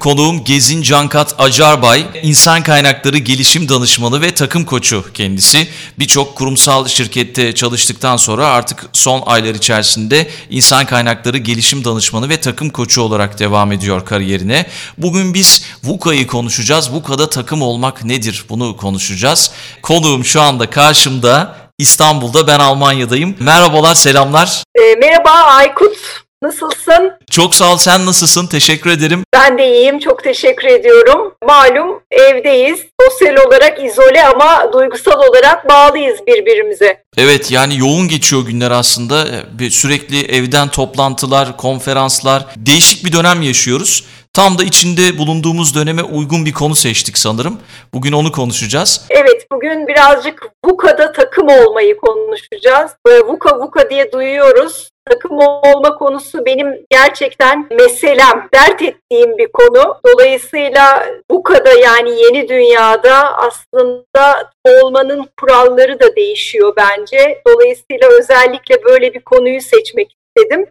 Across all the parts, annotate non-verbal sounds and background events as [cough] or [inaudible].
Konuğum Gezin Cankat Acarbay, insan kaynakları gelişim danışmanı ve takım koçu kendisi. Birçok kurumsal şirkette çalıştıktan sonra artık son aylar içerisinde insan kaynakları gelişim danışmanı ve takım koçu olarak devam ediyor kariyerine. Bugün biz VUCA'yı konuşacağız. VUCA'da takım olmak nedir bunu konuşacağız. Konuğum şu anda karşımda İstanbul'da ben Almanya'dayım. Merhabalar, selamlar. E, merhaba Aykut. Nasılsın? Çok sağ ol. Sen nasılsın? Teşekkür ederim. Ben de iyiyim. Çok teşekkür ediyorum. Malum evdeyiz. Sosyal olarak izole ama duygusal olarak bağlıyız birbirimize. Evet yani yoğun geçiyor günler aslında. Sürekli evden toplantılar, konferanslar, değişik bir dönem yaşıyoruz. Tam da içinde bulunduğumuz döneme uygun bir konu seçtik sanırım. Bugün onu konuşacağız. Evet bugün birazcık VUCA'da takım olmayı konuşacağız. VUCA VUCA diye duyuyoruz takım olma konusu benim gerçekten meselem, dert ettiğim bir konu. Dolayısıyla bu kadar yani yeni dünyada aslında olmanın kuralları da değişiyor bence. Dolayısıyla özellikle böyle bir konuyu seçmek istedim.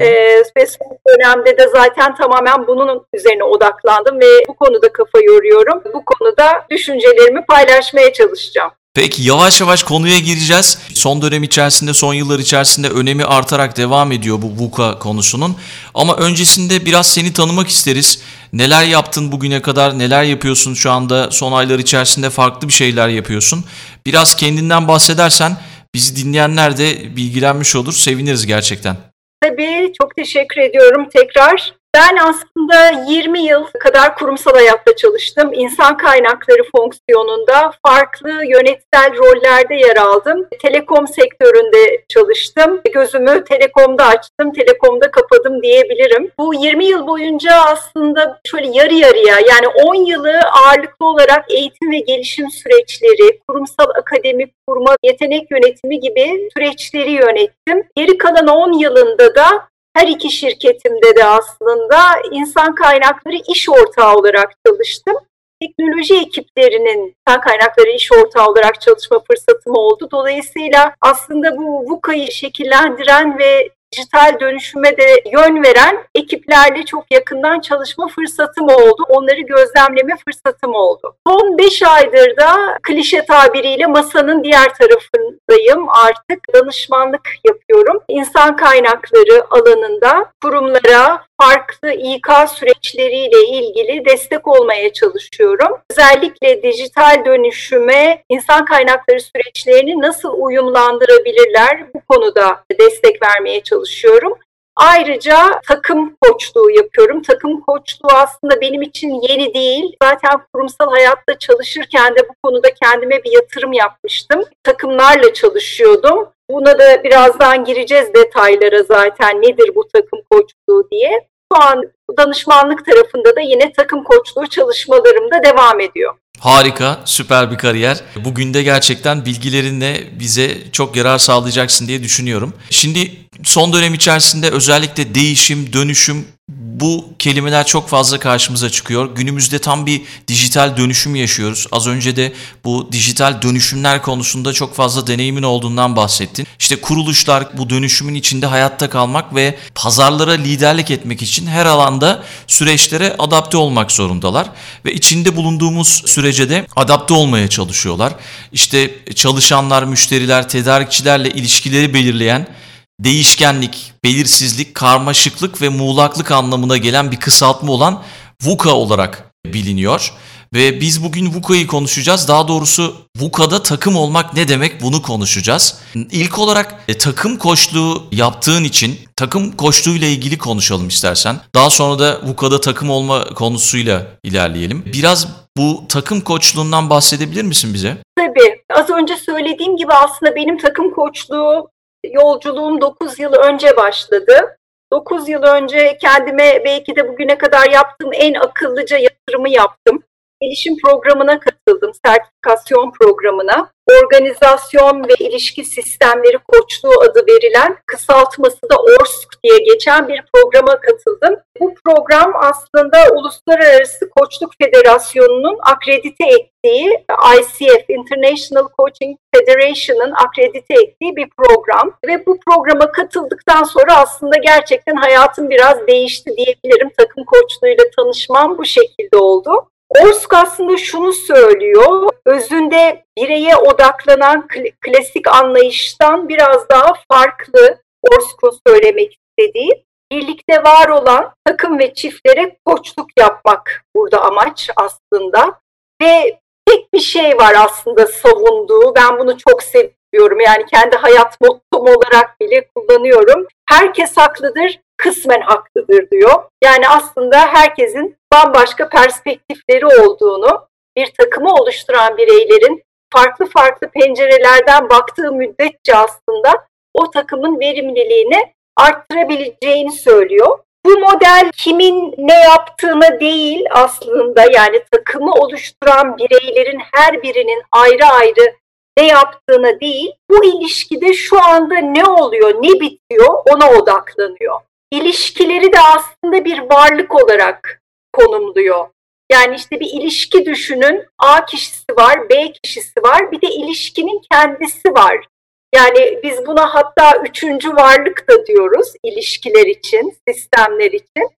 Ee, ve son dönemde de zaten tamamen bunun üzerine odaklandım ve bu konuda kafa yoruyorum. Bu konuda düşüncelerimi paylaşmaya çalışacağım. Peki yavaş yavaş konuya gireceğiz. Son dönem içerisinde, son yıllar içerisinde önemi artarak devam ediyor bu VUCA konusunun. Ama öncesinde biraz seni tanımak isteriz. Neler yaptın bugüne kadar, neler yapıyorsun şu anda, son aylar içerisinde farklı bir şeyler yapıyorsun. Biraz kendinden bahsedersen bizi dinleyenler de bilgilenmiş olur, seviniriz gerçekten. Tabii, çok teşekkür ediyorum tekrar. Ben aslında 20 yıl kadar kurumsal hayatta çalıştım. İnsan kaynakları fonksiyonunda farklı yönetsel rollerde yer aldım. Telekom sektöründe çalıştım. Gözümü telekomda açtım, telekomda kapadım diyebilirim. Bu 20 yıl boyunca aslında şöyle yarı yarıya yani 10 yılı ağırlıklı olarak eğitim ve gelişim süreçleri, kurumsal akademik kurma, yetenek yönetimi gibi süreçleri yönettim. Geri kalan 10 yılında da her iki şirketimde de aslında insan kaynakları iş ortağı olarak çalıştım. Teknoloji ekiplerinin insan kaynakları iş ortağı olarak çalışma fırsatım oldu. Dolayısıyla aslında bu VUCA'yı şekillendiren ve dijital dönüşüme de yön veren ekiplerle çok yakından çalışma fırsatım oldu. Onları gözlemleme fırsatım oldu. Son 5 aydır da klişe tabiriyle masanın diğer tarafındayım. Artık danışmanlık yapıyorum. İnsan kaynakları alanında kurumlara, farklı İK süreçleriyle ilgili destek olmaya çalışıyorum. Özellikle dijital dönüşüme insan kaynakları süreçlerini nasıl uyumlandırabilirler bu konuda destek vermeye çalışıyorum. Ayrıca takım koçluğu yapıyorum. Takım koçluğu aslında benim için yeni değil. Zaten kurumsal hayatta çalışırken de bu konuda kendime bir yatırım yapmıştım. Takımlarla çalışıyordum. Buna da birazdan gireceğiz detaylara zaten nedir bu takım koçluğu diye. Şu an danışmanlık tarafında da yine takım koçluğu çalışmalarım da devam ediyor. Harika, süper bir kariyer. Bugün de gerçekten bilgilerinle bize çok yarar sağlayacaksın diye düşünüyorum. Şimdi son dönem içerisinde özellikle değişim, dönüşüm bu kelimeler çok fazla karşımıza çıkıyor. Günümüzde tam bir dijital dönüşüm yaşıyoruz. Az önce de bu dijital dönüşümler konusunda çok fazla deneyimin olduğundan bahsettin. İşte kuruluşlar bu dönüşümün içinde hayatta kalmak ve pazarlara liderlik etmek için her alanda süreçlere adapte olmak zorundalar. Ve içinde bulunduğumuz sürece de adapte olmaya çalışıyorlar. İşte çalışanlar, müşteriler, tedarikçilerle ilişkileri belirleyen değişkenlik, belirsizlik, karmaşıklık ve muğlaklık anlamına gelen bir kısaltma olan VUCA olarak biliniyor. Ve biz bugün VUCA'yı konuşacağız. Daha doğrusu VUCA'da takım olmak ne demek bunu konuşacağız. İlk olarak e, takım koçluğu yaptığın için takım koçluğu ile ilgili konuşalım istersen. Daha sonra da VUCA'da takım olma konusuyla ilerleyelim. Biraz bu takım koçluğundan bahsedebilir misin bize? Tabii. Az önce söylediğim gibi aslında benim takım koçluğu yolculuğum 9 yıl önce başladı. 9 yıl önce kendime belki de bugüne kadar yaptığım en akıllıca yatırımı yaptım. Gelişim programına katıldım, sertifikasyon programına. Organizasyon ve ilişki sistemleri koçluğu adı verilen, kısaltması da ORSK diye geçen bir programa katıldım. Bu program aslında Uluslararası Koçluk Federasyonu'nun akredite ettiği ICF, International Coaching Federation'ın akredite ettiği bir program. Ve bu programa katıldıktan sonra aslında gerçekten hayatım biraz değişti diyebilirim. Takım koçluğuyla tanışmam bu şekilde oldu. Orsk aslında şunu söylüyor, özünde bireye odaklanan klasik anlayıştan biraz daha farklı Orsk'un söylemek istediği. Birlikte var olan takım ve çiftlere koçluk yapmak burada amaç aslında. Ve tek bir şey var aslında savunduğu, ben bunu çok seviyorum yani kendi hayat mottom olarak bile kullanıyorum. Herkes haklıdır, kısmen haklıdır diyor. Yani aslında herkesin bambaşka perspektifleri olduğunu, bir takımı oluşturan bireylerin farklı farklı pencerelerden baktığı müddetçe aslında o takımın verimliliğini arttırabileceğini söylüyor. Bu model kimin ne yaptığına değil aslında yani takımı oluşturan bireylerin her birinin ayrı ayrı ne yaptığına değil, bu ilişkide şu anda ne oluyor, ne bitiyor ona odaklanıyor ilişkileri de aslında bir varlık olarak konumluyor. Yani işte bir ilişki düşünün. A kişisi var, B kişisi var. Bir de ilişkinin kendisi var. Yani biz buna hatta üçüncü varlık da diyoruz ilişkiler için, sistemler için.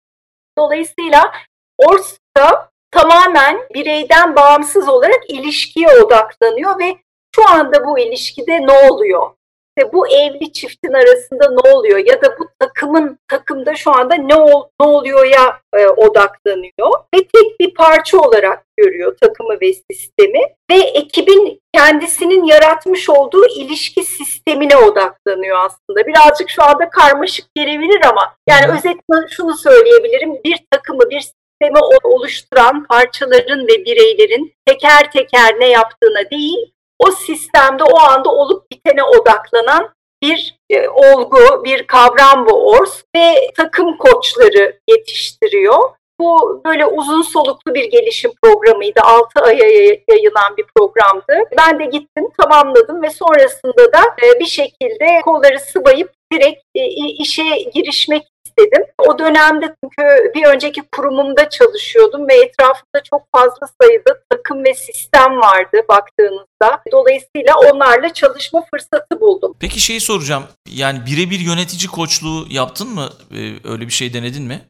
Dolayısıyla Orsta tamamen bireyden bağımsız olarak ilişkiye odaklanıyor ve şu anda bu ilişkide ne oluyor? İşte bu evli çiftin arasında ne oluyor ya da bu takımın takımda şu anda ne, ol, ne oluyor ya e, odaklanıyor ve tek bir parça olarak görüyor takımı ve sistemi ve ekibin kendisinin yaratmış olduğu ilişki sistemine odaklanıyor aslında. Birazcık şu anda karmaşık gelebilir ama yani özetle şunu söyleyebilirim. Bir takımı, bir sistemi oluşturan parçaların ve bireylerin teker teker ne yaptığına değil, o sistemde o anda olup bitene odaklanan bir e, olgu, bir kavram bu ORS ve takım koçları yetiştiriyor. Bu böyle uzun soluklu bir gelişim programıydı. 6 aya yayılan bir programdı. Ben de gittim, tamamladım ve sonrasında da e, bir şekilde kolları sıvayıp direkt e, işe girişmek istedim. O dönemde çünkü bir önceki kurumumda çalışıyordum ve etrafımda çok fazla sayıda takım ve sistem vardı baktığınızda. Dolayısıyla onlarla çalışma fırsatı buldum. Peki şeyi soracağım. Yani birebir yönetici koçluğu yaptın mı? Ee, öyle bir şey denedin mi?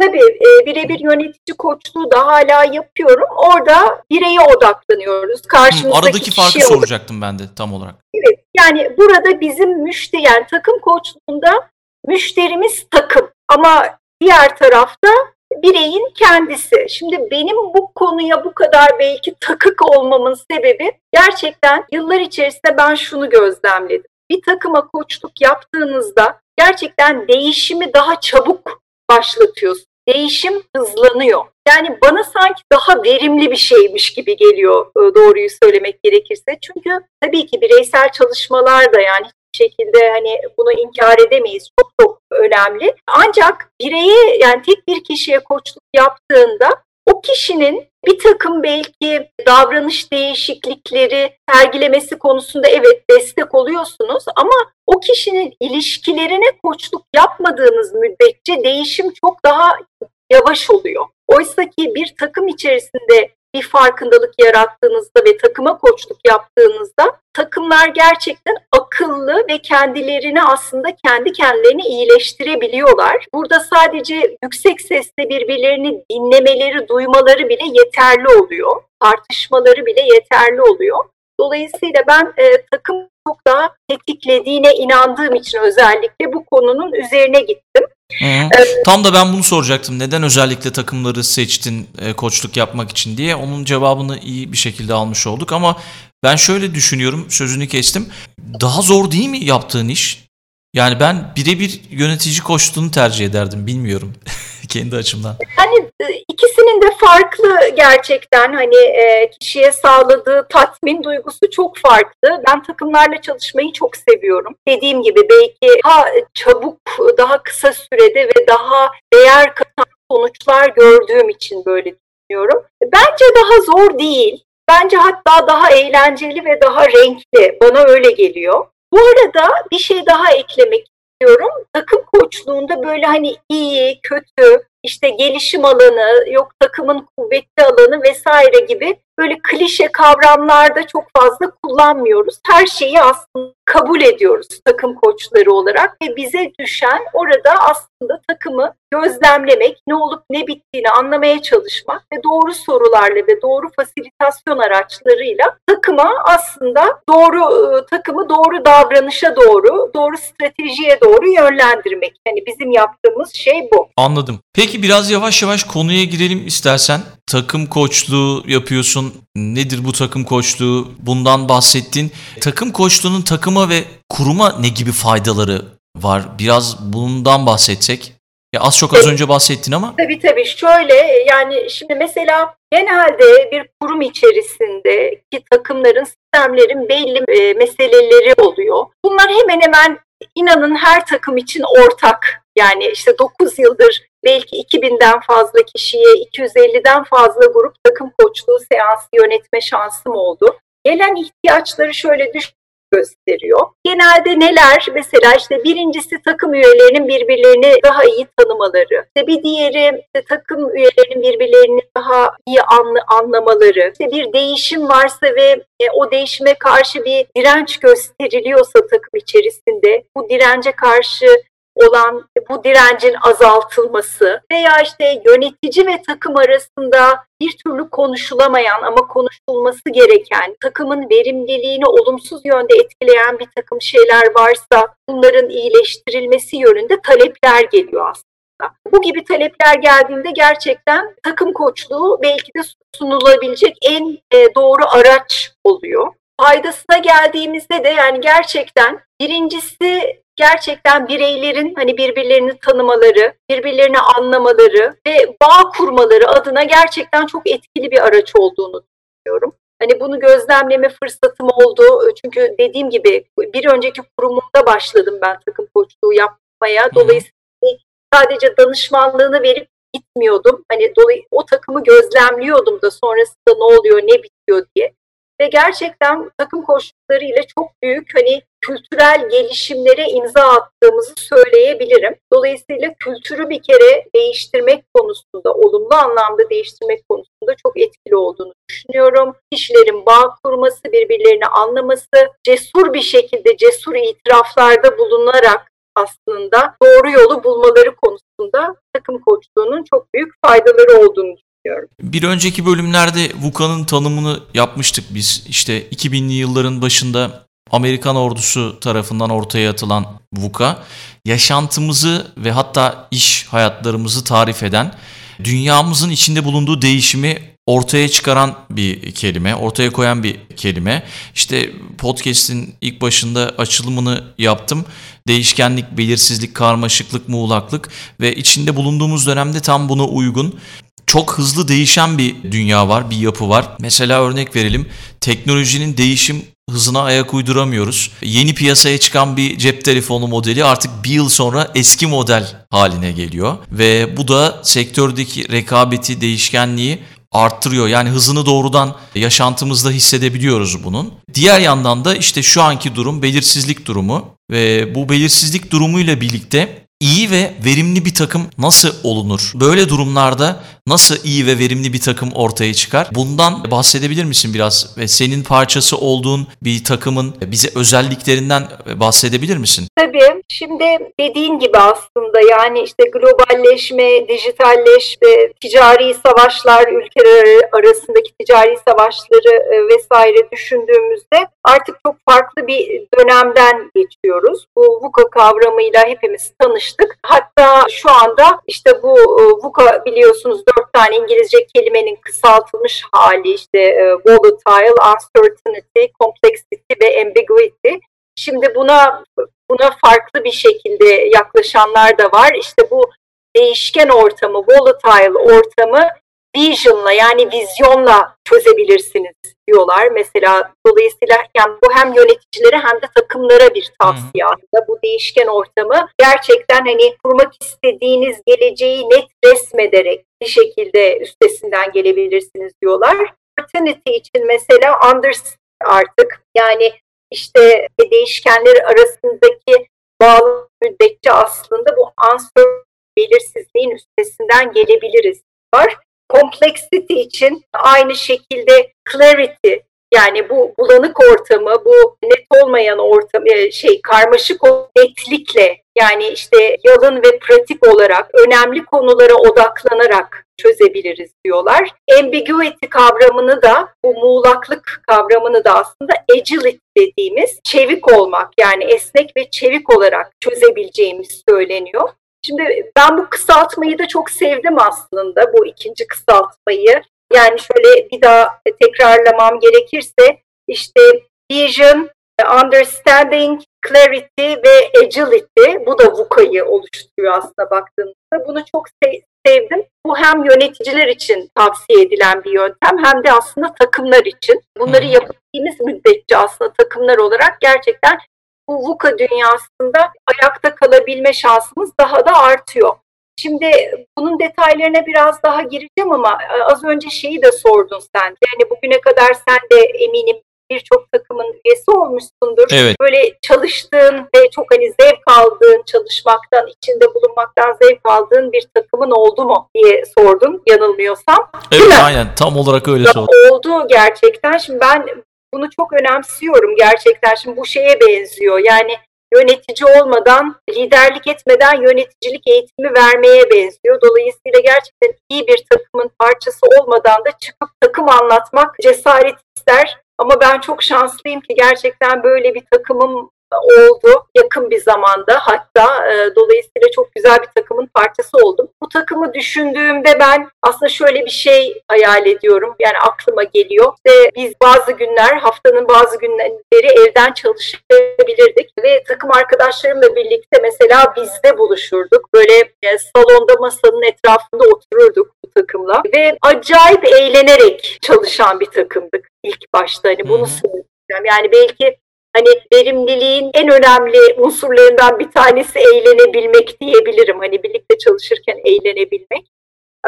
Tabii e, birebir yönetici koçluğu da hala yapıyorum. Orada bireye odaklanıyoruz. Karşımızdaki Hı, aradaki farkı soracaktım ben de tam olarak. Evet. Yani burada bizim müşteri yani takım koçluğunda müşterimiz takım ama diğer tarafta bireyin kendisi. Şimdi benim bu konuya bu kadar belki takık olmamın sebebi gerçekten yıllar içerisinde ben şunu gözlemledim. Bir takıma koçluk yaptığınızda gerçekten değişimi daha çabuk başlatıyorsun. Değişim hızlanıyor. Yani bana sanki daha verimli bir şeymiş gibi geliyor e, doğruyu söylemek gerekirse. Çünkü tabii ki bireysel çalışmalar da yani şekilde hani bunu inkar edemeyiz. Çok çok önemli. Ancak bireye yani tek bir kişiye koçluk yaptığında o kişinin bir takım belki davranış değişiklikleri sergilemesi konusunda evet destek oluyorsunuz ama o kişinin ilişkilerine koçluk yapmadığınız müddetçe değişim çok daha yavaş oluyor. Oysa ki bir takım içerisinde bir farkındalık yarattığınızda ve takıma koçluk yaptığınızda takımlar gerçekten akıllı ve kendilerini aslında kendi kendilerini iyileştirebiliyorlar. Burada sadece yüksek sesle birbirlerini dinlemeleri, duymaları bile yeterli oluyor. Tartışmaları bile yeterli oluyor. Dolayısıyla ben e, takım çok daha tetiklediğine inandığım için özellikle bu konunun üzerine gittim. Hı hı. Tam da ben bunu soracaktım. Neden özellikle takımları seçtin e, koçluk yapmak için diye. Onun cevabını iyi bir şekilde almış olduk ama ben şöyle düşünüyorum, sözünü kestim. Daha zor değil mi yaptığın iş? Yani ben birebir yönetici koçluğunu tercih ederdim, bilmiyorum [laughs] kendi açımdan. Hani e, ikisinin de farklı gerçekten hani e, kişiye sağladığı tatmin duygusu çok farklı. Ben takımlarla çalışmayı çok seviyorum. Dediğim gibi belki daha çabuk, daha kısa sürede ve daha değer katan sonuçlar gördüğüm için böyle düşünüyorum. Bence daha zor değil. Bence hatta daha eğlenceli ve daha renkli. Bana öyle geliyor. Bu arada bir şey daha eklemek istiyorum. Takım koçluğunda böyle hani iyi, kötü, işte gelişim alanı, yok takımın kuvvetli alanı vesaire gibi böyle klişe kavramlarda çok fazla kullanmıyoruz. Her şeyi aslında kabul ediyoruz takım koçları olarak ve bize düşen orada aslında takımı gözlemlemek, ne olup ne bittiğini anlamaya çalışmak ve doğru sorularla ve doğru fasilitasyon araçlarıyla takıma aslında doğru ıı, takımı doğru davranışa doğru, doğru stratejiye doğru yönlendirmek. Yani bizim yaptığımız şey bu. Anladım. Peki biraz yavaş yavaş konuya girelim istersen. Takım koçluğu yapıyorsun. Nedir bu takım koçluğu? Bundan bahsettin. Takım koçluğunun takıma ve kuruma ne gibi faydaları var? Biraz bundan bahsetsek. Ya az çok az önce bahsettin ama. Tabii tabii şöyle yani şimdi mesela genelde bir kurum içerisindeki takımların, sistemlerin belli e, meseleleri oluyor. Bunlar hemen hemen inanın her takım için ortak. Yani işte 9 yıldır belki 2000'den fazla kişiye, 250'den fazla grup takım koçluğu seansı yönetme şansım oldu. Gelen ihtiyaçları şöyle düş gösteriyor. Genelde neler? Mesela işte birincisi takım üyelerinin birbirlerini daha iyi tanımaları. İşte bir diğeri işte takım üyelerinin birbirlerini daha iyi anlı, anlamaları. İşte bir değişim varsa ve e, o değişime karşı bir direnç gösteriliyorsa takım içerisinde bu dirence karşı olan bu direncin azaltılması veya işte yönetici ve takım arasında bir türlü konuşulamayan ama konuşulması gereken, takımın verimliliğini olumsuz yönde etkileyen bir takım şeyler varsa bunların iyileştirilmesi yönünde talepler geliyor aslında. Bu gibi talepler geldiğinde gerçekten takım koçluğu belki de sunulabilecek en e, doğru araç oluyor. Faydasına geldiğimizde de yani gerçekten birincisi gerçekten bireylerin hani birbirlerini tanımaları, birbirlerini anlamaları ve bağ kurmaları adına gerçekten çok etkili bir araç olduğunu düşünüyorum. Hani bunu gözlemleme fırsatım oldu. Çünkü dediğim gibi bir önceki kurumumda başladım ben takım koçluğu yapmaya. Dolayısıyla sadece danışmanlığını verip gitmiyordum. Hani dolayı o takımı gözlemliyordum da sonrasında ne oluyor, ne bitiyor diye ve gerçekten takım koşulları çok büyük hani kültürel gelişimlere imza attığımızı söyleyebilirim. Dolayısıyla kültürü bir kere değiştirmek konusunda, olumlu anlamda değiştirmek konusunda çok etkili olduğunu düşünüyorum. Kişilerin bağ kurması, birbirlerini anlaması, cesur bir şekilde cesur itiraflarda bulunarak aslında doğru yolu bulmaları konusunda takım koçluğunun çok büyük faydaları olduğunu düşünüyorum. Bir önceki bölümlerde VUCA'nın tanımını yapmıştık biz. İşte 2000'li yılların başında Amerikan ordusu tarafından ortaya atılan VUCA, yaşantımızı ve hatta iş hayatlarımızı tarif eden, dünyamızın içinde bulunduğu değişimi ortaya çıkaran bir kelime, ortaya koyan bir kelime. İşte podcast'in ilk başında açılımını yaptım. Değişkenlik, belirsizlik, karmaşıklık, muğlaklık ve içinde bulunduğumuz dönemde tam buna uygun çok hızlı değişen bir dünya var, bir yapı var. Mesela örnek verelim. Teknolojinin değişim hızına ayak uyduramıyoruz. Yeni piyasaya çıkan bir cep telefonu modeli artık bir yıl sonra eski model haline geliyor. Ve bu da sektördeki rekabeti, değişkenliği arttırıyor. Yani hızını doğrudan yaşantımızda hissedebiliyoruz bunun. Diğer yandan da işte şu anki durum belirsizlik durumu ve bu belirsizlik durumuyla birlikte iyi ve verimli bir takım nasıl olunur? Böyle durumlarda nasıl iyi ve verimli bir takım ortaya çıkar? Bundan bahsedebilir misin biraz? Ve senin parçası olduğun bir takımın bize özelliklerinden bahsedebilir misin? Tabii. Şimdi dediğin gibi aslında yani işte globalleşme, dijitalleşme, ticari savaşlar, ülkeler arasındaki ticari savaşları e, vesaire düşündüğümüzde artık çok farklı bir dönemden geçiyoruz. Bu VUCA kavramıyla hepimiz tanıştık. Hatta şu anda işte bu e, VUCA biliyorsunuz dört tane İngilizce kelimenin kısaltılmış hali işte e, volatile, uncertainty, complexity ve ambiguity. Şimdi buna buna farklı bir şekilde yaklaşanlar da var. İşte bu değişken ortamı, volatile ortamı vision'la yani vizyonla çözebilirsiniz diyorlar. Mesela dolayısıyla yani bu hem yöneticilere hem de takımlara bir tavsiye aslında. Bu değişken ortamı gerçekten hani kurmak istediğiniz geleceği net resmederek bir şekilde üstesinden gelebilirsiniz diyorlar. Opportunity için mesela understand artık yani işte değişkenler arasındaki bağlı müddetçe aslında bu answer belirsizliğin üstesinden gelebiliriz var. Complexity için aynı şekilde clarity yani bu bulanık ortamı, bu net olmayan ortam, e, şey karmaşık netlikle yani işte yalın ve pratik olarak önemli konulara odaklanarak çözebiliriz diyorlar. Ambiguity kavramını da bu muğlaklık kavramını da aslında agility dediğimiz çevik olmak yani esnek ve çevik olarak çözebileceğimiz söyleniyor. Şimdi ben bu kısaltmayı da çok sevdim aslında bu ikinci kısaltmayı. Yani şöyle bir daha tekrarlamam gerekirse işte vision, understanding, clarity ve agility bu da VUCA'yı oluşturuyor aslında baktığımızda. Bunu çok sevdim. Bu hem yöneticiler için tavsiye edilen bir yöntem hem de aslında takımlar için. Bunları yapabildiğimiz müddetçe aslında takımlar olarak gerçekten bu VUCA dünyasında ayakta kalabilme şansımız daha da artıyor. Şimdi bunun detaylarına biraz daha gireceğim ama e, az önce şeyi de sordun sen. Yani bugüne kadar sen de eminim birçok takımın üyesi olmuşsundur. Evet. Böyle çalıştığın ve çok hani zevk aldığın, çalışmaktan, içinde bulunmaktan zevk aldığın bir takımın oldu mu diye sordum yanılmıyorsam. Evet aynen tam olarak öyle sordum. Oldu gerçekten. Şimdi ben bunu çok önemsiyorum gerçekten. Şimdi bu şeye benziyor. Yani yönetici olmadan, liderlik etmeden yöneticilik eğitimi vermeye benziyor. Dolayısıyla gerçekten iyi bir takımın parçası olmadan da çıkıp takım anlatmak cesaret ister. Ama ben çok şanslıyım ki gerçekten böyle bir takımım oldu yakın bir zamanda hatta e, dolayısıyla çok güzel bir takımın parçası oldum. Bu takımı düşündüğümde ben aslında şöyle bir şey hayal ediyorum yani aklıma geliyor. İşte biz bazı günler haftanın bazı günleri evden çalışabilirdik ve takım arkadaşlarımla birlikte mesela bizde buluşurduk. Böyle e, salonda masanın etrafında otururduk bu takımla ve acayip eğlenerek çalışan bir takımdık ilk başta hani bunu söyleyeceğim. Yani belki hani verimliliğin en önemli unsurlarından bir tanesi eğlenebilmek diyebilirim. Hani birlikte çalışırken eğlenebilmek.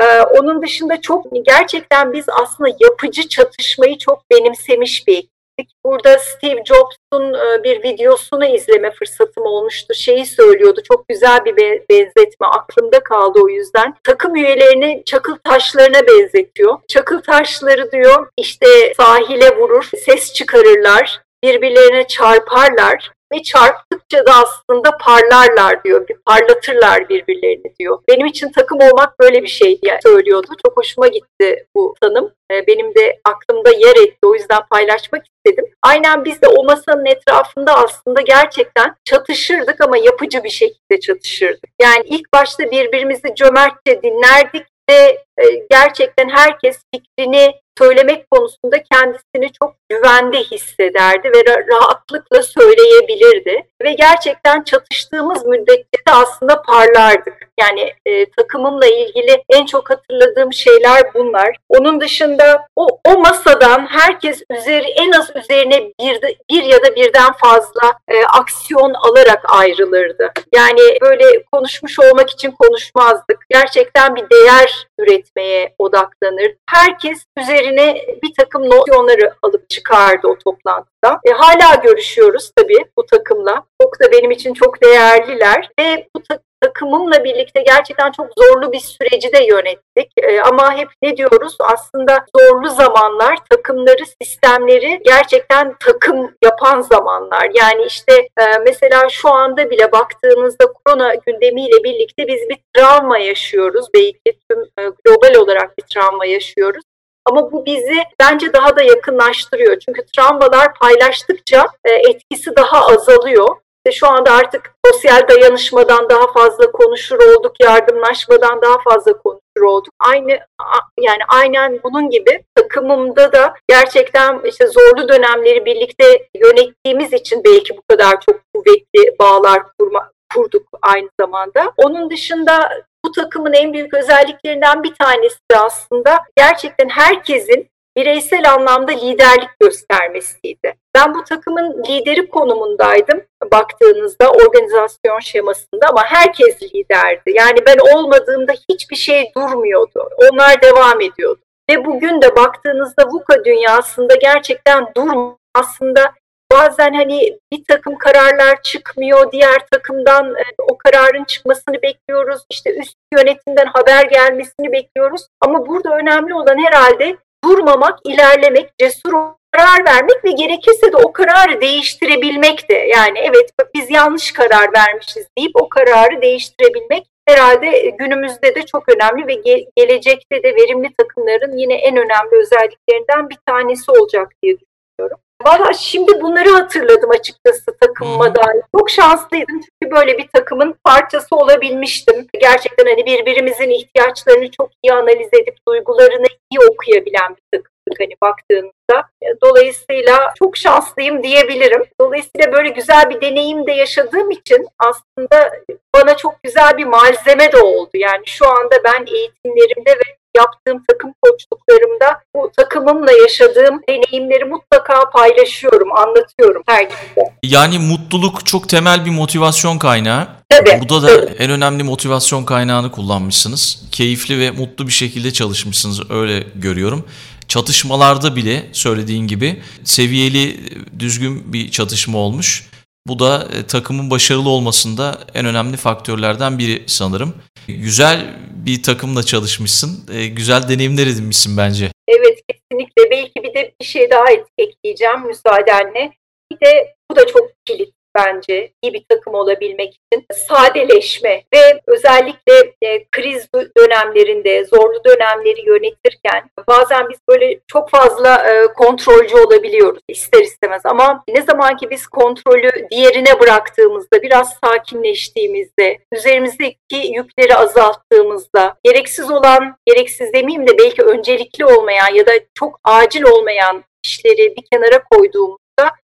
Ee, onun dışında çok gerçekten biz aslında yapıcı çatışmayı çok benimsemiş bir ekiptik. Burada Steve Jobs'un e, bir videosunu izleme fırsatım olmuştu. Şeyi söylüyordu. Çok güzel bir benzetme. Aklımda kaldı o yüzden. Takım üyelerini çakıl taşlarına benzetiyor. Çakıl taşları diyor işte sahile vurur, ses çıkarırlar birbirlerine çarparlar ve çarptıkça da aslında parlarlar diyor. Bir parlatırlar birbirlerini diyor. Benim için takım olmak böyle bir şey diye söylüyordu. Çok hoşuma gitti bu tanım. Ee, benim de aklımda yer etti. O yüzden paylaşmak istedim. Aynen biz de o masanın etrafında aslında gerçekten çatışırdık ama yapıcı bir şekilde çatışırdık. Yani ilk başta birbirimizi cömertçe dinlerdik ve gerçekten herkes fikrini söylemek konusunda kendisini çok güvende hissederdi ve rahatlıkla söyleyebilirdi. Ve gerçekten çatıştığımız müddetçe de aslında parlardık. Yani e, takımımla ilgili en çok hatırladığım şeyler bunlar. Onun dışında o, o masadan herkes üzeri en az üzerine bir, bir ya da birden fazla e, aksiyon alarak ayrılırdı. Yani böyle konuşmuş olmak için konuşmazdık. Gerçekten bir değer üretmeye odaklanır. Herkes üzerine bir takım nosyonları alıp çıkardı o toplantıda. E, hala görüşüyoruz tabii bu takımla. Çok da benim için çok değerliler ve bu ta- takımımla birlikte gerçekten çok zorlu bir süreci de yönettik. E, ama hep ne diyoruz? Aslında zorlu zamanlar takımları, sistemleri gerçekten takım yapan zamanlar. Yani işte e, mesela şu anda bile baktığınızda korona gündemiyle birlikte biz bir travma yaşıyoruz. Belki tüm e, global olarak bir travma yaşıyoruz. Ama bu bizi bence daha da yakınlaştırıyor. Çünkü travmalar paylaştıkça e, etkisi daha azalıyor. İşte şu anda artık sosyal dayanışmadan daha fazla konuşur olduk, yardımlaşmadan daha fazla konuşur olduk. Aynı yani aynen bunun gibi takımımda da gerçekten işte zorlu dönemleri birlikte yönettiğimiz için belki bu kadar çok kuvvetli bağlar kurma, kurduk aynı zamanda. Onun dışında Bu takımın en büyük özelliklerinden bir tanesi de aslında gerçekten herkesin bireysel anlamda liderlik göstermesiydi. Ben bu takımın lideri konumundaydım baktığınızda organizasyon şemasında ama herkes liderdi. Yani ben olmadığımda hiçbir şey durmuyordu. Onlar devam ediyordu. Ve bugün de baktığınızda VUCA dünyasında gerçekten durum aslında bazen hani bir takım kararlar çıkmıyor, diğer takımdan e, o kararın çıkmasını bekliyoruz. İşte üst yönetimden haber gelmesini bekliyoruz. Ama burada önemli olan herhalde durmamak, ilerlemek, cesur karar vermek ve gerekirse de o kararı değiştirebilmek de. Yani evet biz yanlış karar vermişiz deyip o kararı değiştirebilmek herhalde günümüzde de çok önemli ve ge- gelecekte de verimli takımların yine en önemli özelliklerinden bir tanesi olacak diye düşünüyorum. Valla şimdi bunları hatırladım açıkçası takımıma dair. Çok şanslıydım çünkü böyle bir takımın parçası olabilmiştim. Gerçekten hani birbirimizin ihtiyaçlarını çok iyi analiz edip duygularını iyi okuyabilen bir takım hani baktığınızda. Dolayısıyla çok şanslıyım diyebilirim. Dolayısıyla böyle güzel bir deneyim de yaşadığım için aslında bana çok güzel bir malzeme de oldu. Yani şu anda ben eğitimlerimde ve yaptığım takım koçluklarımda bu takımımla yaşadığım deneyimleri mutlaka paylaşıyorum, anlatıyorum her gibi. Yani mutluluk çok temel bir motivasyon kaynağı. Tabii. Burada da evet. en önemli motivasyon kaynağını kullanmışsınız. Keyifli ve mutlu bir şekilde çalışmışsınız öyle görüyorum. Çatışmalarda bile söylediğin gibi seviyeli, düzgün bir çatışma olmuş. Bu da e, takımın başarılı olmasında en önemli faktörlerden biri sanırım. Güzel bir takımla çalışmışsın. E, güzel deneyimler edinmişsin bence. Evet kesinlikle. Belki bir de bir şey daha ekleyeceğim müsaadenle. Bir de bu da çok kilit bence iyi bir takım olabilmek için sadeleşme ve özellikle e, kriz dönemlerinde zorlu dönemleri yönetirken bazen biz böyle çok fazla e, kontrolcü olabiliyoruz ister istemez. Ama ne zaman ki biz kontrolü diğerine bıraktığımızda biraz sakinleştiğimizde üzerimizdeki yükleri azalttığımızda gereksiz olan gereksiz demeyeyim de belki öncelikli olmayan ya da çok acil olmayan işleri bir kenara koyduğumuz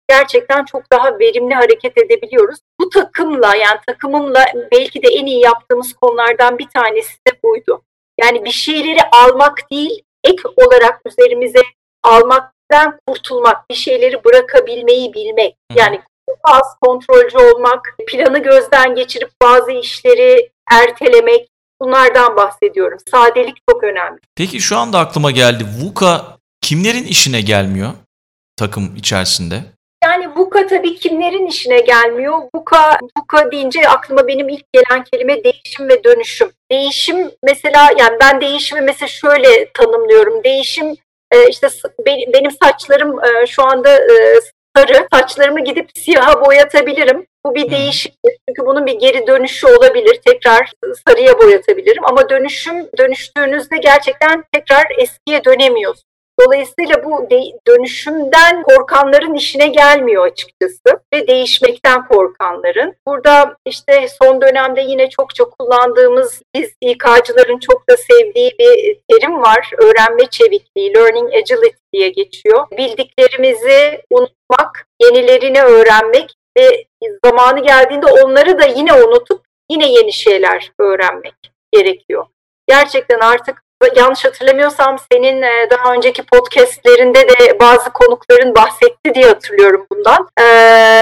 gerçekten çok daha verimli hareket edebiliyoruz. Bu takımla yani takımımla belki de en iyi yaptığımız konulardan bir tanesi de buydu. Yani bir şeyleri almak değil, ek olarak üzerimize almaktan kurtulmak, bir şeyleri bırakabilmeyi bilmek. Yani az kontrolcü olmak, planı gözden geçirip bazı işleri ertelemek, bunlardan bahsediyorum. Sadelik çok önemli. Peki şu anda aklıma geldi. VUCA kimlerin işine gelmiyor takım içerisinde? Yani VUCA tabii kimlerin işine gelmiyor? VUCA, VUCA deyince aklıma benim ilk gelen kelime değişim ve dönüşüm. Değişim mesela yani ben değişimi mesela şöyle tanımlıyorum. Değişim e, işte benim saçlarım e, şu anda e, sarı. Saçlarımı gidip siyaha boyatabilirim. Bu bir değişim. Çünkü bunun bir geri dönüşü olabilir. Tekrar sarıya boyatabilirim. Ama dönüşüm dönüştüğünüzde gerçekten tekrar eskiye dönemiyorsunuz. Dolayısıyla bu dönüşümden korkanların işine gelmiyor açıkçası ve değişmekten korkanların. Burada işte son dönemde yine çokça kullandığımız biz İK'cıların çok da sevdiği bir terim var. Öğrenme çevikliği, learning agility diye geçiyor. Bildiklerimizi unutmak, yenilerini öğrenmek ve zamanı geldiğinde onları da yine unutup yine yeni şeyler öğrenmek gerekiyor. Gerçekten artık yanlış hatırlamıyorsam senin e, daha önceki podcastlerinde de bazı konukların bahsetti diye hatırlıyorum bundan. Ee,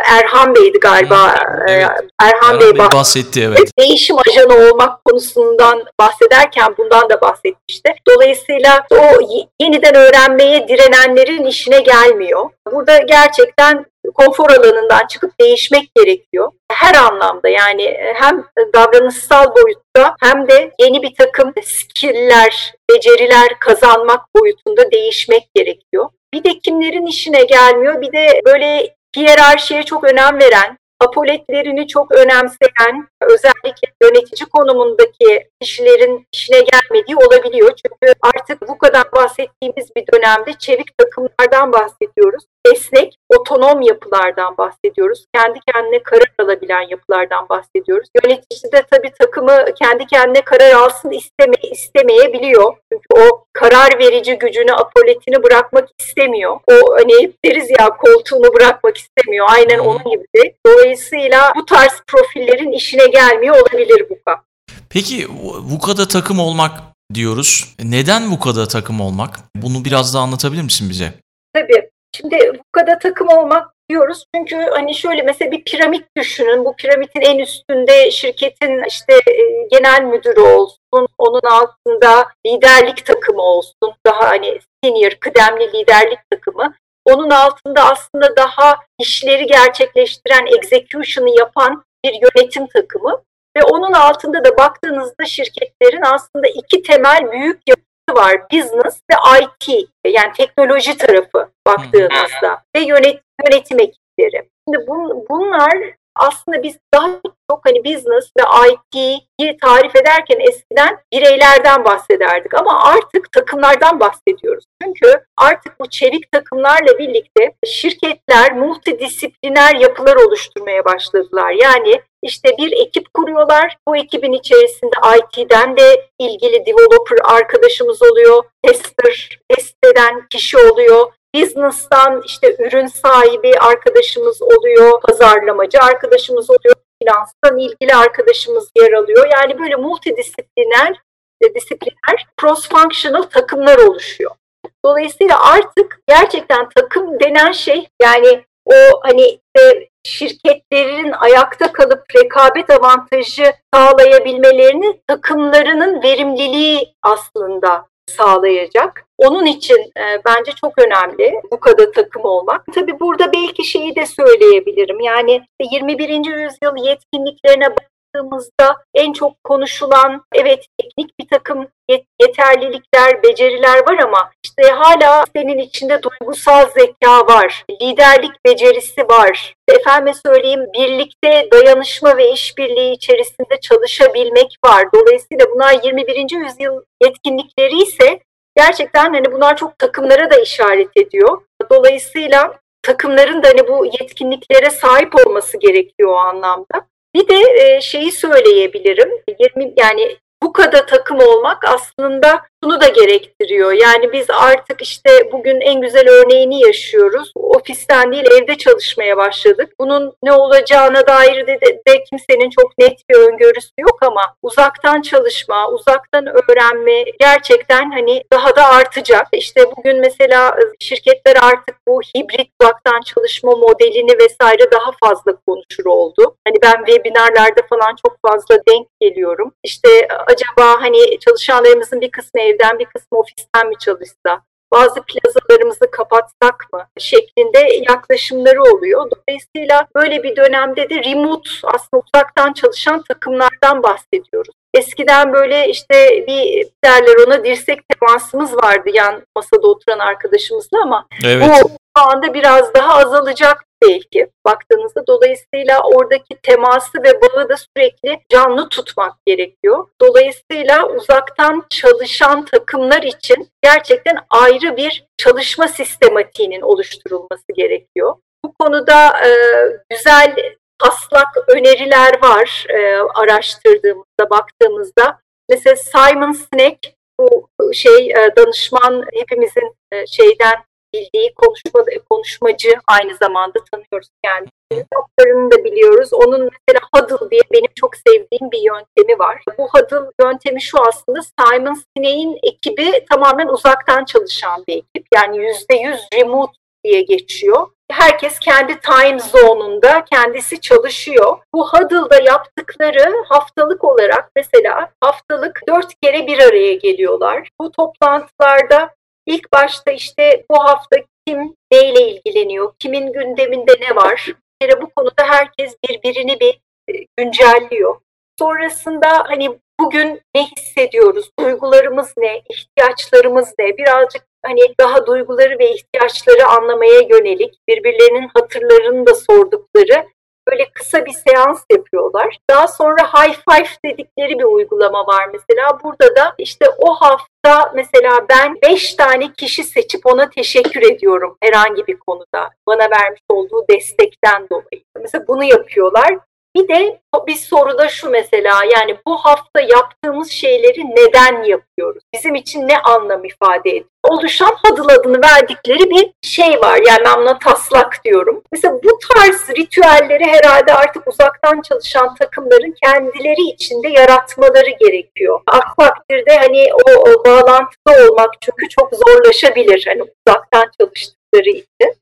Erhan Bey'di galiba. Evet. Erhan, Erhan Bey, Bey bahsetti evet. Değişim ajanı olmak konusundan bahsederken bundan da bahsetmişti. Dolayısıyla o yeniden öğrenmeye direnenlerin işine gelmiyor. Burada gerçekten konfor alanından çıkıp değişmek gerekiyor. Her anlamda yani e, hem davranışsal boyutta hem de yeni bir takım skill'ler, beceriler kazanmak boyutunda değişmek gerekiyor. Bir de kimlerin işine gelmiyor bir de böyle hiyerarşiye çok önem veren, apoletlerini çok önemseyen, özellikle yönetici konumundaki kişilerin işine gelmediği olabiliyor. Çünkü artık bu kadar bahsettiğimiz bir dönemde çevik takımlardan bahsediyoruz esnek, otonom yapılardan bahsediyoruz. Kendi kendine karar alabilen yapılardan bahsediyoruz. Yönetici de tabii takımı kendi kendine karar alsın isteme, istemeyebiliyor. Çünkü o karar verici gücünü, apoletini bırakmak istemiyor. O hani deriz ya koltuğunu bırakmak istemiyor. Aynen onun gibi. Dolayısıyla bu tarz profillerin işine gelmiyor olabilir kap. Peki VUCA'da takım olmak diyoruz. Neden VUCA'da takım olmak? Bunu biraz daha anlatabilir misin bize? Tabii. Şimdi VUCA'da takım olmak diyoruz. Çünkü hani şöyle mesela bir piramit düşünün. Bu piramidin en üstünde şirketin işte e, genel müdürü olsun. Onun altında liderlik takımı olsun. Daha hani senior, kıdemli liderlik takımı. Onun altında aslında daha işleri gerçekleştiren, execution'ı yapan bir yönetim takımı. Ve onun altında da baktığınızda şirketlerin aslında iki temel büyük yapısı var. Business ve IT yani teknoloji tarafı baktığınızda ve yönet, yönetim ekipleri. Şimdi bun, bunlar aslında biz daha çok hani business ve IT'yi tarif ederken eskiden bireylerden bahsederdik ama artık takımlardan bahsediyoruz. Çünkü artık bu çevik takımlarla birlikte şirketler multidisipliner yapılar oluşturmaya başladılar. Yani işte bir ekip kuruyorlar. Bu ekibin içerisinde IT'den de ilgili developer arkadaşımız oluyor. Tester, test eden kişi oluyor. Business'tan işte ürün sahibi arkadaşımız oluyor, pazarlamacı arkadaşımız oluyor, finanstan ilgili arkadaşımız yer alıyor. Yani böyle multidisipliner, e, disipliner, cross-functional takımlar oluşuyor. Dolayısıyla artık gerçekten takım denen şey yani o hani işte şirketlerin ayakta kalıp rekabet avantajı sağlayabilmelerini takımlarının verimliliği aslında sağlayacak. Onun için e, bence çok önemli bu kadar takım olmak. Tabii burada belki şeyi de söyleyebilirim. Yani 21. yüzyıl yetkinliklerine baktığımızda en çok konuşulan evet teknik bir takım yeterlilikler, beceriler var ama işte hala senin içinde duygusal zeka var, liderlik becerisi var. Efendime söyleyeyim birlikte dayanışma ve işbirliği içerisinde çalışabilmek var. Dolayısıyla bunlar 21. yüzyıl yetkinlikleri ise gerçekten hani bunlar çok takımlara da işaret ediyor. Dolayısıyla takımların da hani bu yetkinliklere sahip olması gerekiyor o anlamda. Bir de şeyi söyleyebilirim. 20 yani bu kadar takım olmak aslında bunu da gerektiriyor. Yani biz artık işte bugün en güzel örneğini yaşıyoruz. Ofisten değil evde çalışmaya başladık. Bunun ne olacağına dair de, de, de kimsenin çok net bir öngörüsü yok ama uzaktan çalışma, uzaktan öğrenme gerçekten hani daha da artacak. İşte bugün mesela şirketler artık bu hibrit uzaktan çalışma modelini vesaire daha fazla konuşur oldu. Hani ben webinarlarda falan çok fazla denk geliyorum. İşte acaba hani çalışanlarımızın bir kısmı evden bir kısmı ofisten mi çalışsa, bazı plazalarımızı kapatsak mı şeklinde yaklaşımları oluyor. Dolayısıyla böyle bir dönemde de remote aslında uzaktan çalışan takımlardan bahsediyoruz. Eskiden böyle işte bir derler ona dirsek temasımız vardı yan masada oturan arkadaşımızla ama evet. bu anda biraz daha azalacak belki baktığınızda. Dolayısıyla oradaki teması ve bağı da sürekli canlı tutmak gerekiyor. Dolayısıyla uzaktan çalışan takımlar için gerçekten ayrı bir çalışma sistematiğinin oluşturulması gerekiyor. Bu konuda e, güzel taslak öneriler var e, araştırdığımızda, baktığımızda. Mesela Simon Sinek bu şey e, danışman hepimizin e, şeyden bildiği konuşma, konuşmacı aynı zamanda tanıyoruz kendisini. Kitaplarını da biliyoruz. Onun mesela Huddle diye benim çok sevdiğim bir yöntemi var. Bu Huddle yöntemi şu aslında Simon Sinek'in ekibi tamamen uzaktan çalışan bir ekip. Yani %100 remote diye geçiyor. Herkes kendi time zone'unda kendisi çalışıyor. Bu Huddle'da yaptıkları haftalık olarak mesela haftalık dört kere bir araya geliyorlar. Bu toplantılarda ilk başta işte bu hafta kim neyle ilgileniyor, kimin gündeminde ne var? Bir kere bu konuda herkes birbirini bir e, güncelliyor. Sonrasında hani bugün ne hissediyoruz, duygularımız ne, ihtiyaçlarımız ne, birazcık hani daha duyguları ve ihtiyaçları anlamaya yönelik birbirlerinin hatırlarını da sordukları böyle kısa bir seans yapıyorlar. Daha sonra high five dedikleri bir uygulama var mesela. Burada da işte o hafta mesela ben 5 tane kişi seçip ona teşekkür ediyorum herhangi bir konuda. Bana vermiş olduğu destekten dolayı. Mesela bunu yapıyorlar. Bir de bir soru da şu mesela yani bu hafta yaptığımız şeyleri neden yapıyoruz? Bizim için ne anlam ifade ediyor? Oluşan Hadıl adını verdikleri bir şey var. Yani ben buna taslak diyorum. Mesela bu tarz ritüelleri herhalde artık uzaktan çalışan takımların kendileri içinde yaratmaları gerekiyor. Aksi takdirde hani o, o bağlantıda olmak çünkü çok zorlaşabilir hani uzaktan çalıştıkları için.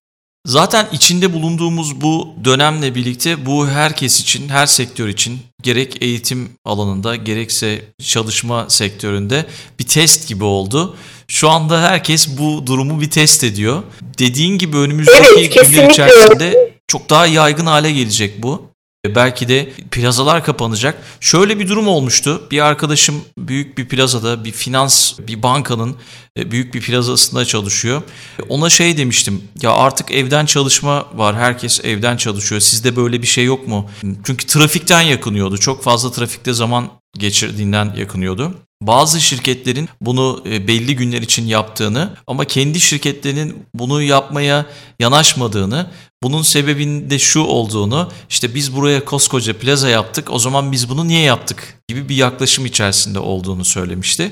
Zaten içinde bulunduğumuz bu dönemle birlikte bu herkes için, her sektör için gerek eğitim alanında gerekse çalışma sektöründe bir test gibi oldu. Şu anda herkes bu durumu bir test ediyor. Dediğin gibi önümüzdeki evet, günler içerisinde çok daha yaygın hale gelecek bu. Belki de plazalar kapanacak. Şöyle bir durum olmuştu. Bir arkadaşım büyük bir plazada bir finans bir bankanın e, büyük bir plazasında çalışıyor. Ona şey demiştim. Ya artık evden çalışma var. Herkes evden çalışıyor. Sizde böyle bir şey yok mu? Çünkü trafikten yakınıyordu. Çok fazla trafikte zaman geçirdiğinden yakınıyordu. Bazı şirketlerin bunu e, belli günler için yaptığını ama kendi şirketlerinin bunu yapmaya yanaşmadığını, bunun sebebinde şu olduğunu, işte biz buraya koskoca plaza yaptık, o zaman biz bunu niye yaptık gibi bir yaklaşım içerisinde olduğunu söylemişti.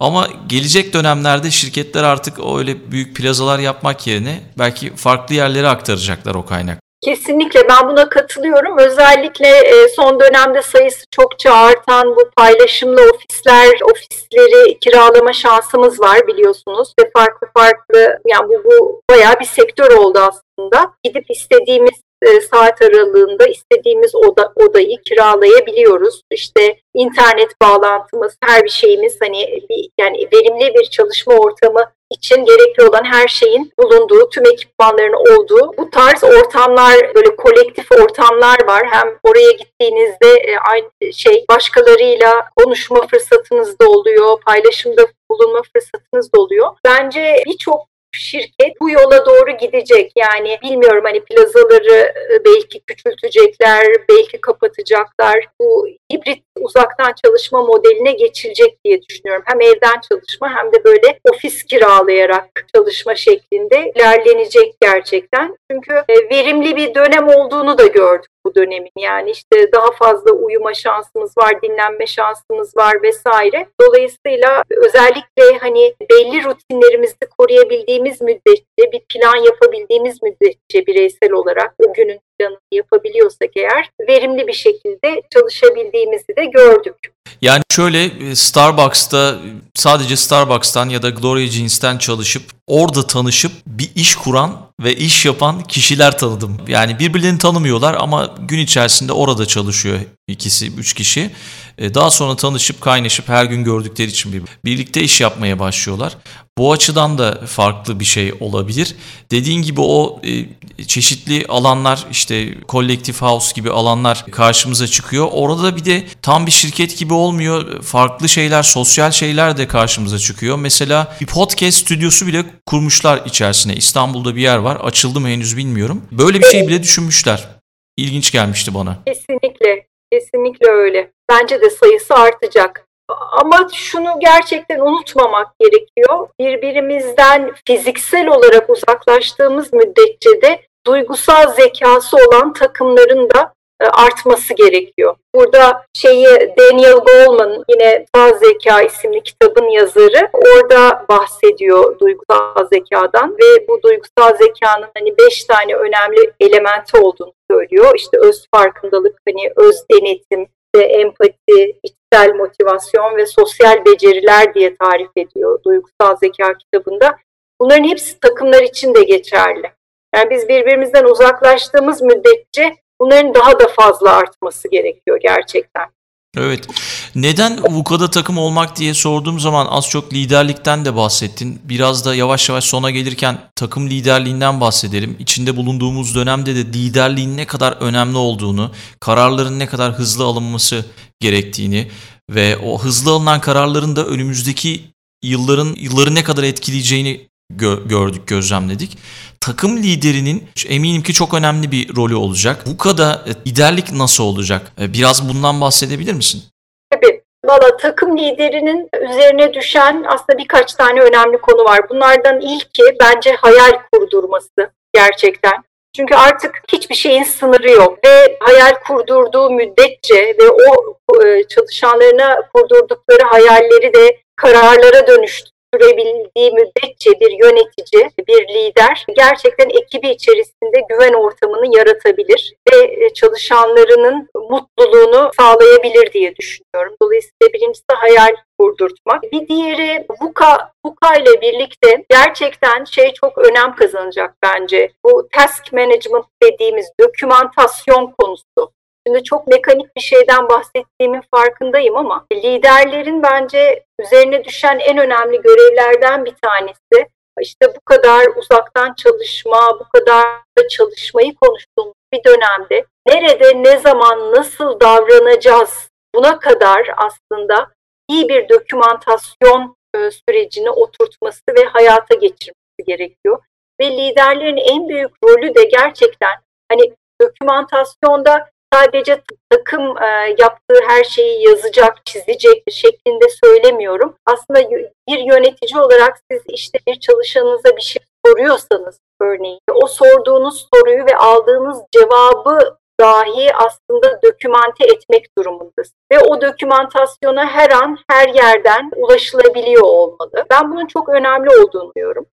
Ama gelecek dönemlerde şirketler artık öyle büyük plazalar yapmak yerine belki farklı yerlere aktaracaklar o kaynak. Kesinlikle ben buna katılıyorum. Özellikle e, son dönemde sayısı çokça artan bu paylaşımlı ofisler, ofisleri kiralama şansımız var biliyorsunuz. Ve farklı farklı yani bu, bu bayağı bir sektör oldu aslında. Gidip istediğimiz e, saat aralığında istediğimiz oda, odayı kiralayabiliyoruz. İşte internet bağlantımız, her bir şeyimiz hani bir, yani verimli bir çalışma ortamı için gerekli olan her şeyin bulunduğu, tüm ekipmanların olduğu bu tarz ortamlar, böyle kolektif ortamlar var. Hem oraya gittiğinizde e, aynı şey başkalarıyla konuşma fırsatınız da oluyor, paylaşımda bulunma fırsatınız da oluyor. Bence birçok şirket bu yola doğru gidecek. Yani bilmiyorum hani plazaları e, belki küçültecekler, belki kapatacaklar. Bu hibrit uzaktan çalışma modeline geçilecek diye düşünüyorum. Hem evden çalışma hem de böyle ofis kiralayarak çalışma şeklinde ilerlenecek gerçekten. Çünkü e, verimli bir dönem olduğunu da gördük bu dönemin. Yani işte daha fazla uyuma şansımız var, dinlenme şansımız var vesaire. Dolayısıyla özellikle hani belli rutinlerimizi koruyabildiğimiz müddetçe, bir plan yapabildiğimiz müddetçe bireysel olarak o günün planını yapabiliyorsak eğer verimli bir şekilde çalışabildiğimizi de gördük. Yani şöyle e, Starbucks'ta sadece Starbucks'tan ya da Gloria Jeans'ten çalışıp orada tanışıp bir iş kuran ve iş yapan kişiler tanıdım. Yani birbirlerini tanımıyorlar ama gün içerisinde orada çalışıyor ikisi, üç kişi. E, daha sonra tanışıp kaynaşıp her gün gördükleri için birlikte iş yapmaya başlıyorlar. Bu açıdan da farklı bir şey olabilir. Dediğin gibi o e, çeşitli alanlar işte kolektif house gibi alanlar karşımıza çıkıyor. Orada bir de tam bir şirket gibi olmuyor. Farklı şeyler, sosyal şeyler de karşımıza çıkıyor. Mesela bir podcast stüdyosu bile kurmuşlar içerisine. İstanbul'da bir yer var. Açıldı mı henüz bilmiyorum. Böyle bir şey bile düşünmüşler. İlginç gelmişti bana. Kesinlikle. Kesinlikle öyle. Bence de sayısı artacak. Ama şunu gerçekten unutmamak gerekiyor. Birbirimizden fiziksel olarak uzaklaştığımız müddetçe de duygusal zekası olan takımların da e, artması gerekiyor. Burada şeyi Daniel Goleman yine Doğal Zeka isimli kitabın yazarı orada bahsediyor duygusal zekadan ve bu duygusal zekanın hani beş tane önemli elementi olduğunu söylüyor. İşte öz farkındalık, hani öz denetim, empati, içsel motivasyon ve sosyal beceriler diye tarif ediyor duygusal zeka kitabında. Bunların hepsi takımlar için de geçerli. Yani biz birbirimizden uzaklaştığımız müddetçe bunların daha da fazla artması gerekiyor gerçekten. Evet. Neden VUCA'da takım olmak diye sorduğum zaman az çok liderlikten de bahsettin. Biraz da yavaş yavaş sona gelirken takım liderliğinden bahsedelim. İçinde bulunduğumuz dönemde de liderliğin ne kadar önemli olduğunu, kararların ne kadar hızlı alınması gerektiğini ve o hızlı alınan kararların da önümüzdeki yılların yılları ne kadar etkileyeceğini gö- gördük, gözlemledik. Takım liderinin eminim ki çok önemli bir rolü olacak. Bu kadar e, liderlik nasıl olacak? E, biraz bundan bahsedebilir misin? Tabii. Valla takım liderinin üzerine düşen aslında birkaç tane önemli konu var. Bunlardan ilki bence hayal kurdurması gerçekten. Çünkü artık hiçbir şeyin sınırı yok ve hayal kurdurduğu müddetçe ve o e, çalışanlarına kurdurdukları hayalleri de kararlara dönüştü sürebildiği müddetçe bir yönetici, bir lider gerçekten ekibi içerisinde güven ortamını yaratabilir ve e, çalışanlarının mutluluğunu sağlayabilir diye düşünüyorum. Dolayısıyla birincisi hayal kurdurtmak. Bir diğeri VUCA, VUCA ile birlikte gerçekten şey çok önem kazanacak bence. Bu task management dediğimiz dokümantasyon konusu. Şimdi çok mekanik bir şeyden bahsettiğimin farkındayım ama liderlerin bence üzerine düşen en önemli görevlerden bir tanesi işte bu kadar uzaktan çalışma, bu kadar çalışmayı konuştuğumuz bir dönemde nerede, ne zaman, nasıl davranacağız buna kadar aslında iyi bir dokümantasyon e, sürecini oturtması ve hayata geçirmesi gerekiyor. Ve liderlerin en büyük rolü de gerçekten hani dokümantasyonda sadece takım e, yaptığı her şeyi yazacak, çizecek şeklinde söylemiyorum. Aslında bir yönetici olarak siz işte bir çalışanınıza bir şey soruyorsanız örneğin o sorduğunuz soruyu ve aldığınız cevabı dahi aslında dokümante etmek durumundasınız. Ve o dokümantasyona her an her yerden ulaşılabiliyor olmalı. Ben bunun çok önemli olduğunu diyorum.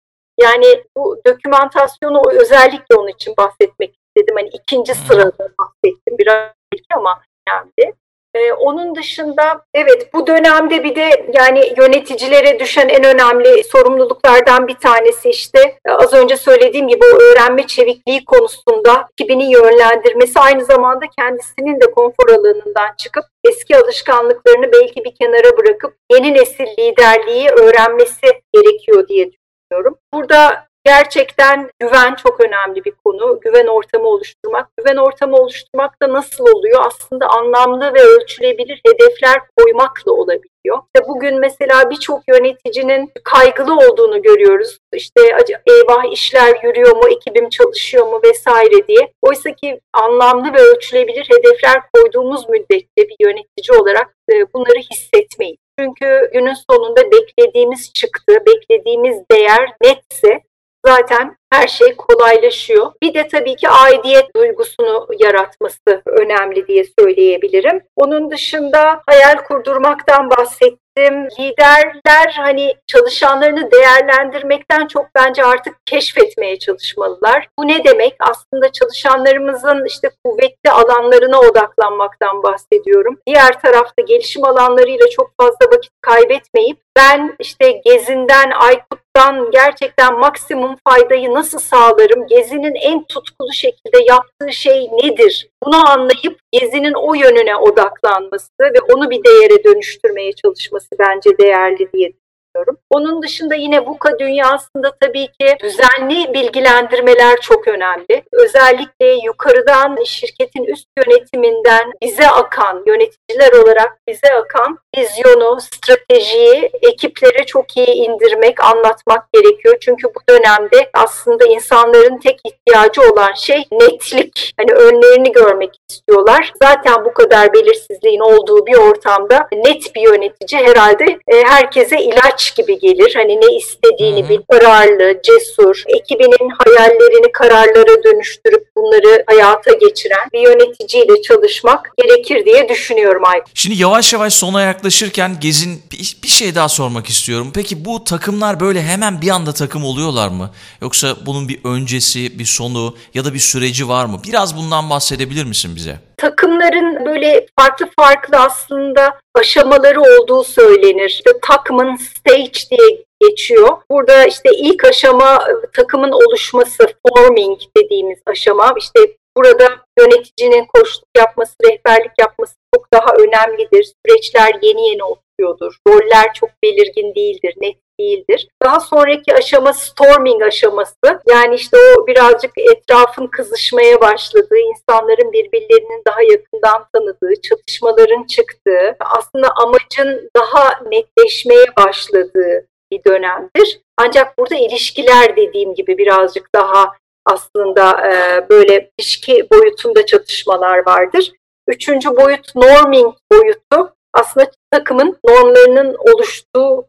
Yani bu dokümantasyonu özellikle onun için bahsetmek istedim. Hani ikinci sırada bahsettim biraz ama önemli. Ee, onun dışında evet bu dönemde bir de yani yöneticilere düşen en önemli sorumluluklardan bir tanesi işte e, az önce söylediğim gibi o öğrenme çevikliği konusunda ekibini yönlendirmesi aynı zamanda kendisinin de konfor alanından çıkıp eski alışkanlıklarını belki bir kenara bırakıp yeni nesil liderliği öğrenmesi gerekiyor diye düşünüyorum. Burada Gerçekten güven çok önemli bir konu. Güven ortamı oluşturmak. Güven ortamı oluşturmak da nasıl oluyor? Aslında anlamlı ve ölçülebilir hedefler koymakla olabiliyor. İşte bugün mesela birçok yöneticinin kaygılı olduğunu görüyoruz. İşte eyvah işler yürüyor mu, ekibim çalışıyor mu vesaire diye. Oysa ki anlamlı ve ölçülebilir hedefler koyduğumuz müddetçe bir yönetici olarak e, bunları hissetmeyiz. Çünkü günün sonunda beklediğimiz çıktı, beklediğimiz değer netse zaten her şey kolaylaşıyor. Bir de tabii ki aidiyet duygusunu yaratması önemli diye söyleyebilirim. Onun dışında hayal kurdurmaktan bahsettim. Liderler hani çalışanlarını değerlendirmekten çok bence artık keşfetmeye çalışmalılar. Bu ne demek? Aslında çalışanlarımızın işte kuvvetli alanlarına odaklanmaktan bahsediyorum. Diğer tarafta gelişim alanlarıyla çok fazla vakit kaybetmeyip ben işte Gezinden, Aykut'tan gerçekten maksimum faydayı nasıl sağlarım? Gezi'nin en tutkulu şekilde yaptığı şey nedir? Bunu anlayıp Gezi'nin o yönüne odaklanması ve onu bir değere dönüştürmeye çalışması bence değerli diye düşünüyorum. Onun dışında yine VUCA dünyasında tabii ki düzenli bilgilendirmeler çok önemli. Özellikle yukarıdan şirketin üst yönetiminden bize akan, yöneticiler olarak bize akan vizyonu, stratejiyi ekiplere çok iyi indirmek, anlatmak gerekiyor. Çünkü bu dönemde aslında insanların tek ihtiyacı olan şey netlik. Hani önlerini görmek istiyorlar. Zaten bu kadar belirsizliğin olduğu bir ortamda net bir yönetici herhalde e, herkese ilaç gibi gelir. Hani ne istediğini bir kararlı, cesur, ekibinin hayallerini kararlara dönüştürüp bunları hayata geçiren bir yöneticiyle çalışmak gerekir diye düşünüyorum Aykut. Şimdi yavaş yavaş sona yaklaşırken Gezin bir şey daha sormak istiyorum. Peki bu takımlar böyle hemen bir anda takım oluyorlar mı? Yoksa bunun bir öncesi, bir sonu ya da bir süreci var mı? Biraz bundan bahsedebilir misin bize? Takımların böyle farklı farklı aslında aşamaları olduğu söylenir. İşte takımın stage diye geçiyor. Burada işte ilk aşama takımın oluşması, forming dediğimiz aşama. İşte burada yöneticinin koçluk yapması, rehberlik yapması çok daha önemlidir. Süreçler yeni yeni oturuyordur. Roller çok belirgin değildir, net değildir. Daha sonraki aşama storming aşaması. Yani işte o birazcık etrafın kızışmaya başladığı, insanların birbirlerinin daha yakından tanıdığı, çatışmaların çıktığı, aslında amacın daha netleşmeye başladığı bir dönemdir. Ancak burada ilişkiler dediğim gibi birazcık daha aslında e, böyle ilişki boyutunda çatışmalar vardır. Üçüncü boyut norming boyutu aslında takımın normlarının oluştuğu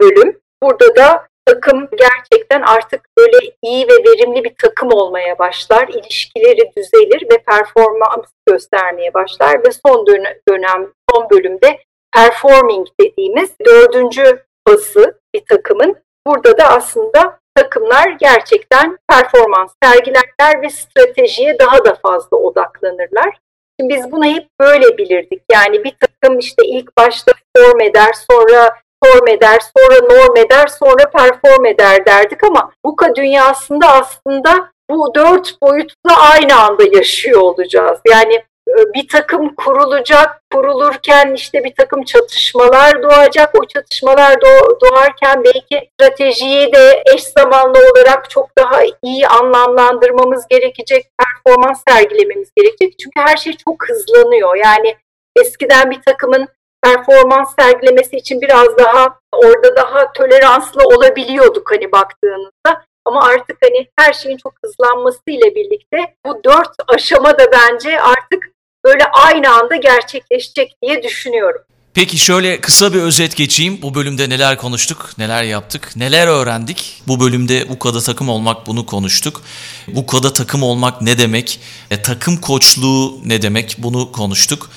bölüm. Burada da takım gerçekten artık böyle iyi ve verimli bir takım olmaya başlar. İlişkileri düzelir ve performans göstermeye başlar ve son dönem, son bölümde performing dediğimiz dördüncü bası bir takımın. Burada da aslında takımlar gerçekten performans sergilerler ve stratejiye daha da fazla odaklanırlar. Şimdi biz bunu hep böyle bilirdik. Yani bir takım işte ilk başta form eder, sonra form eder, sonra norm eder, sonra perform eder derdik ama VUCA dünyasında aslında bu dört boyutla aynı anda yaşıyor olacağız. Yani e, bir takım kurulacak, kurulurken işte bir takım çatışmalar doğacak. O çatışmalar doğarken belki stratejiyi de eş zamanlı olarak çok daha iyi anlamlandırmamız gerekecek, performans sergilememiz gerekecek. Çünkü her şey çok hızlanıyor. Yani eskiden bir takımın performans sergilemesi için biraz daha orada daha toleranslı olabiliyorduk hani baktığınızda. Ama artık hani her şeyin çok hızlanması ile birlikte bu dört aşama da bence artık böyle aynı anda gerçekleşecek diye düşünüyorum. Peki şöyle kısa bir özet geçeyim. Bu bölümde neler konuştuk, neler yaptık, neler öğrendik? Bu bölümde bu kadar takım olmak bunu konuştuk. Bu kadar takım olmak ne demek? E, takım koçluğu ne demek? Bunu konuştuk.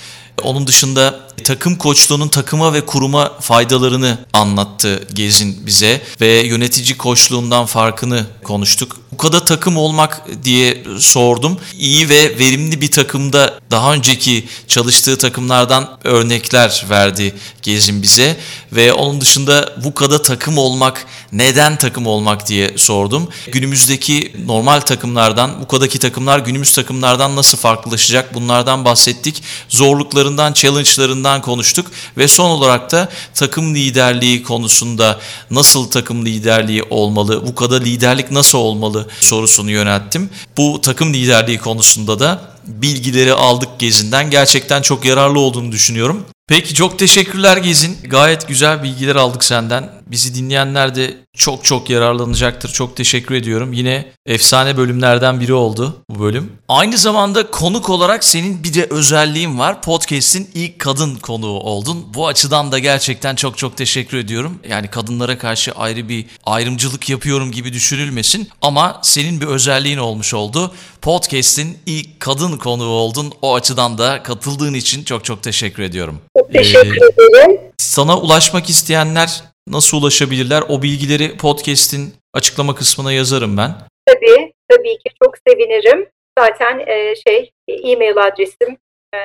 Onun dışında takım koçluğunun takıma ve kuruma faydalarını anlattı Gezin bize ve yönetici koçluğundan farkını konuştuk. Bu kadar takım olmak diye sordum. İyi ve verimli bir takımda daha önceki çalıştığı takımlardan örnekler verdi Gezin bize ve onun dışında bu kadar takım olmak neden takım olmak diye sordum. Günümüzdeki normal takımlardan bu kadaki takımlar günümüz takımlardan nasıl farklılaşacak bunlardan bahsettik. Zorluklarından, challenge'larından konuştuk ve son olarak da takım liderliği konusunda nasıl takım liderliği olmalı, bu kadar liderlik nasıl olmalı sorusunu yönelttim. Bu takım liderliği konusunda da bilgileri aldık Gezi'nden. Gerçekten çok yararlı olduğunu düşünüyorum. Peki çok teşekkürler Gezin. Gayet güzel bilgiler aldık senden. Bizi dinleyenler de çok çok yararlanacaktır. Çok teşekkür ediyorum. Yine efsane bölümlerden biri oldu bu bölüm. Aynı zamanda konuk olarak senin bir de özelliğin var. Podcast'in ilk kadın konuğu oldun. Bu açıdan da gerçekten çok çok teşekkür ediyorum. Yani kadınlara karşı ayrı bir ayrımcılık yapıyorum gibi düşünülmesin. Ama senin bir özelliğin olmuş oldu. Podcast'in ilk kadın konuğu oldun. O açıdan da katıldığın için çok çok teşekkür ediyorum. Çok teşekkür ee, ederim. Sana ulaşmak isteyenler nasıl ulaşabilirler? O bilgileri podcast'in açıklama kısmına yazarım ben. Tabii, tabii ki çok sevinirim. Zaten e, şey e-mail adresim e,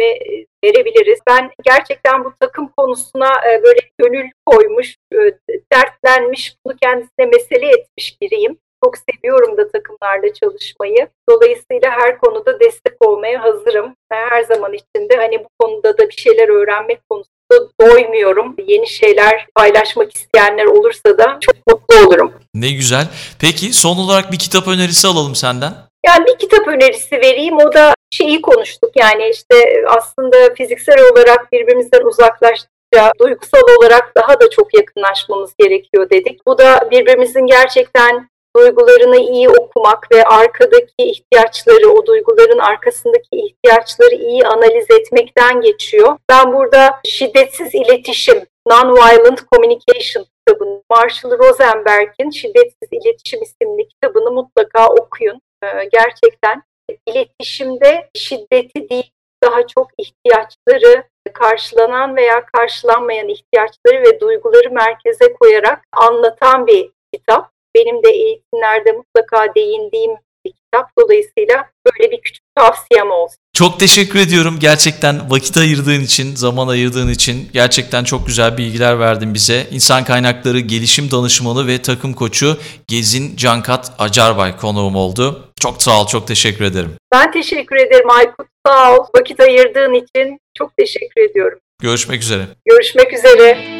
ve verebiliriz. Ben gerçekten bu takım konusuna e, böyle gönül koymuş, e, dertlenmiş, bunu kendisine mesele etmiş biriyim. Çok seviyorum da takımlarla çalışmayı. Dolayısıyla her konuda destek olmaya hazırım. Her zaman içinde hani bu konuda da bir şeyler öğrenmek konusunda doymuyorum. Yeni şeyler paylaşmak isteyenler olursa da çok mutlu olurum. Ne güzel. Peki son olarak bir kitap önerisi alalım senden. Yani bir kitap önerisi vereyim. O da şeyi konuştuk. Yani işte aslında fiziksel olarak birbirimizden uzaklaştıkça duygusal olarak daha da çok yakınlaşmamız gerekiyor dedik. Bu da birbirimizin gerçekten duygularını iyi okumak ve arkadaki ihtiyaçları, o duyguların arkasındaki ihtiyaçları iyi analiz etmekten geçiyor. Ben burada şiddetsiz iletişim, Non-Violent Communication kitabını, Marshall Rosenberg'in Şiddetsiz İletişim isimli kitabını mutlaka okuyun. Ee, gerçekten iletişimde şiddeti değil, daha çok ihtiyaçları, karşılanan veya karşılanmayan ihtiyaçları ve duyguları merkeze koyarak anlatan bir kitap benim de eğitimlerde mutlaka değindiğim bir kitap. Dolayısıyla böyle bir küçük tavsiyem olsun. Çok teşekkür ediyorum. Gerçekten vakit ayırdığın için, zaman ayırdığın için gerçekten çok güzel bilgiler verdin bize. İnsan kaynakları gelişim danışmanı ve takım koçu Gezin Cankat Acarbay konuğum oldu. Çok sağ ol, çok teşekkür ederim. Ben teşekkür ederim Aykut. Sağ ol. Vakit ayırdığın için çok teşekkür ediyorum. Görüşmek üzere. Görüşmek üzere.